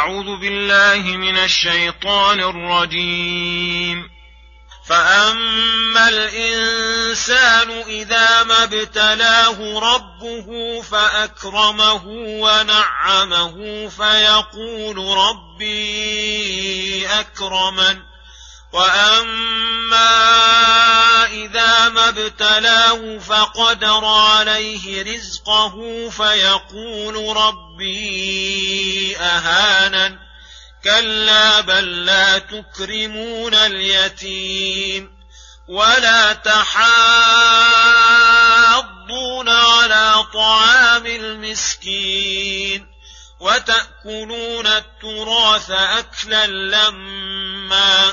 أعوذ بالله من الشيطان الرجيم. فأما الإنسان إذا ما ابتلاه ربه فأكرمه ونعمه فيقول ربي أكرمن. واما اذا ما ابتلاه فقدر عليه رزقه فيقول ربي اهانن كلا بل لا تكرمون اليتيم ولا تحاضون على طعام المسكين وتاكلون التراث اكلا لمّا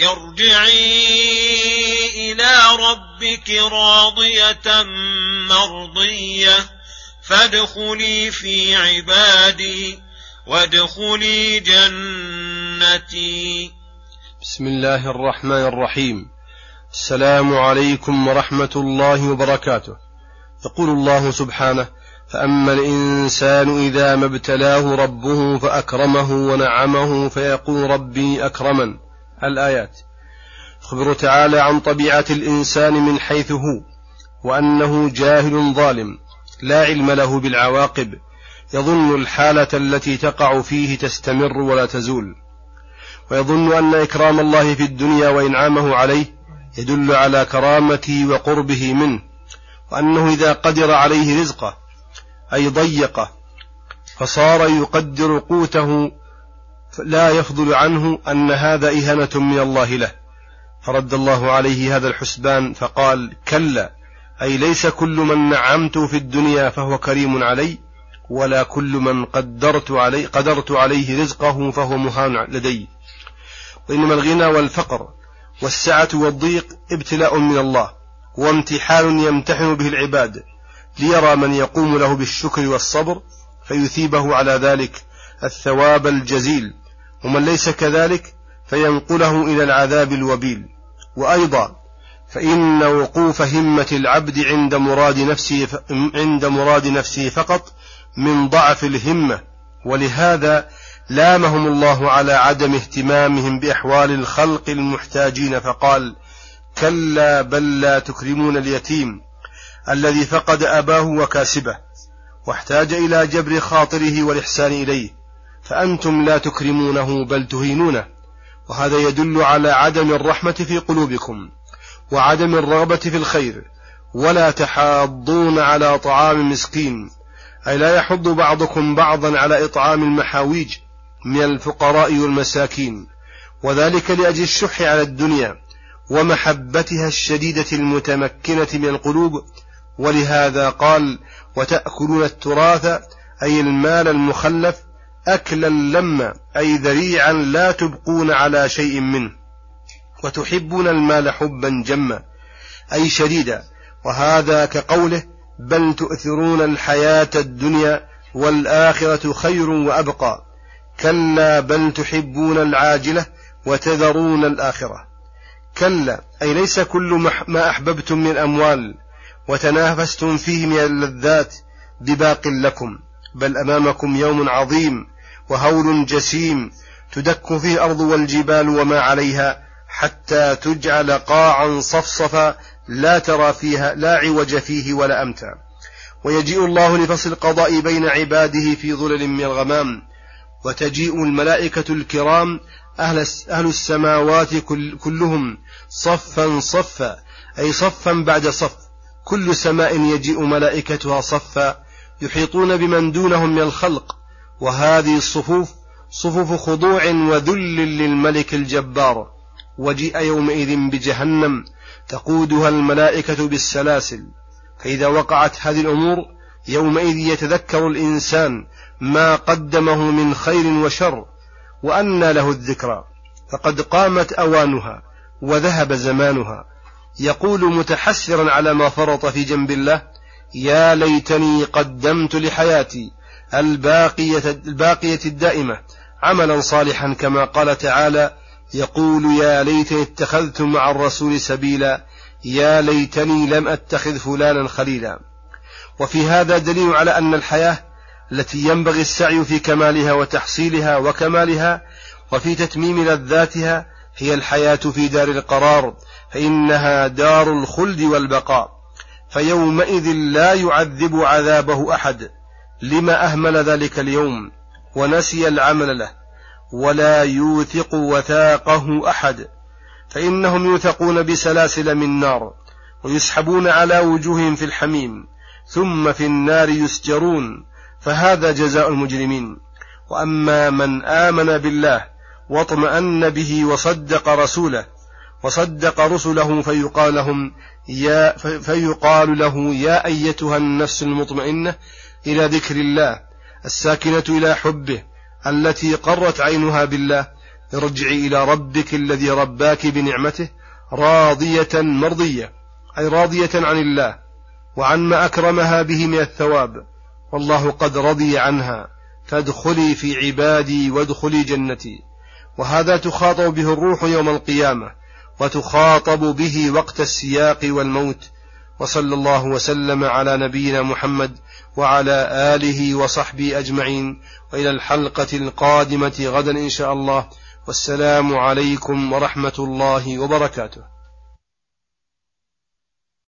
ارجعي إلى ربك راضية مرضية فادخلي في عبادي وادخلي جنتي. بسم الله الرحمن الرحيم. السلام عليكم ورحمة الله وبركاته. يقول الله سبحانه فأما الإنسان إذا ما ابتلاه ربه فأكرمه ونعمه فيقول ربي أكرمن. الآيات. يخبر تعالى عن طبيعة الإنسان من حيث هو وأنه جاهل ظالم لا علم له بالعواقب يظن الحالة التي تقع فيه تستمر ولا تزول ويظن أن إكرام الله في الدنيا وإنعامه عليه يدل على كرامته وقربه منه وأنه إذا قدر عليه رزقه أي ضيقه فصار يقدر قوته لا يفضل عنه أن هذا إهانة من الله له. فرد الله عليه هذا الحسبان فقال كلا أي ليس كل من نعمت في الدنيا فهو كريم علي ولا كل من قدرت علي قدرت عليه رزقه فهو مهان لدي. وإنما الغنى والفقر والسعة والضيق ابتلاء من الله وامتحان يمتحن به العباد ليرى من يقوم له بالشكر والصبر فيثيبه على ذلك الثواب الجزيل. ومن ليس كذلك فينقله إلى العذاب الوبيل. وأيضا فإن وقوف همة العبد عند مراد نفسه عند مراد نفسه فقط من ضعف الهمة. ولهذا لامهم الله على عدم اهتمامهم بأحوال الخلق المحتاجين فقال كلا بل لا تكرمون اليتيم الذي فقد أباه وكاسبه واحتاج إلى جبر خاطره والإحسان إليه. فأنتم لا تكرمونه بل تهينونه. وهذا يدل على عدم الرحمة في قلوبكم وعدم الرغبة في الخير. ولا تحاضون على طعام مسكين. أي لا يحض بعضكم بعضا على إطعام المحاويج من الفقراء والمساكين. وذلك لأجل الشح على الدنيا ومحبتها الشديدة المتمكنة من القلوب. ولهذا قال وتأكلون التراث أي المال المخلف أكلا لما أي ذريعا لا تبقون على شيء منه. وتحبون المال حبا جما أي شديدا. وهذا كقوله بل تؤثرون الحياة الدنيا والآخرة خير وأبقى. كلا بل تحبون العاجلة وتذرون الآخرة. كلا أي ليس كل ما أحببتم من أموال وتنافستم فيه من اللذات بباق لكم. بل أمامكم يوم عظيم وهول جسيم تدك فيه الأرض والجبال وما عليها حتى تجعل قاعا صفصفا لا ترى فيها لا عوج فيه ولا امتا ويجيء الله لفصل القضاء بين عباده في ظلل من الغمام. وتجيء الملائكة الكرام أهل, أهل السماوات كل كلهم صفا صفا أي صفا بعد صف. كل سماء يجيء ملائكتها صفا. يحيطون بمن دونهم من الخلق وهذه الصفوف صفوف خضوع وذل للملك الجبار. وجيء يومئذ بجهنم تقودها الملائكة بالسلاسل. فإذا وقعت هذه الأمور يومئذ يتذكر الإنسان ما قدمه من خير وشر وأنى له الذكرى. فقد قامت أوانها وذهب زمانها. يقول متحسرا على ما فرط في جنب الله يا ليتني قدمت لحياتي الباقية, الباقية الدائمة عملا صالحا كما قال تعالى يقول يا ليتني اتخذت مع الرسول سبيلا يا ليتني لم أتخذ فلانا خليلا. وفي هذا دليل على أن الحياة التي ينبغي السعي في كمالها وتحصيلها وكمالها وفي تتميم لذاتها هي الحياة في دار القرار فإنها دار الخلد والبقاء. فيومئذ لا يعذب عذابه أحد لما أهمل ذلك اليوم ونسي العمل له ولا يوثق وثاقه أحد فإنهم يوثقون بسلاسل من نار ويسحبون على وجوههم في الحميم ثم في النار يسجرون فهذا جزاء المجرمين. وأما من آمن بالله واطمأن به وصدق رسوله وصدق رسله فيقال لهم يا فيقال له يا أيتها النفس المطمئنة إلى ذكر الله الساكنة إلى حبه التي قرت عينها بالله ارجعي إلى ربك الذي رباك بنعمته راضية مرضية أي راضية عن الله وعن ما أكرمها به من الثواب والله قد رضي عنها فادخلي في عبادي وادخلي جنتي. وهذا تخاطب به الروح يوم القيامة وتخاطب به وقت السياق والموت وصلى الله وسلم على نبينا محمد وعلى آله وصحبه أجمعين. وإلى الحلقة القادمة غدا إن شاء الله. والسلام عليكم ورحمة الله وبركاته.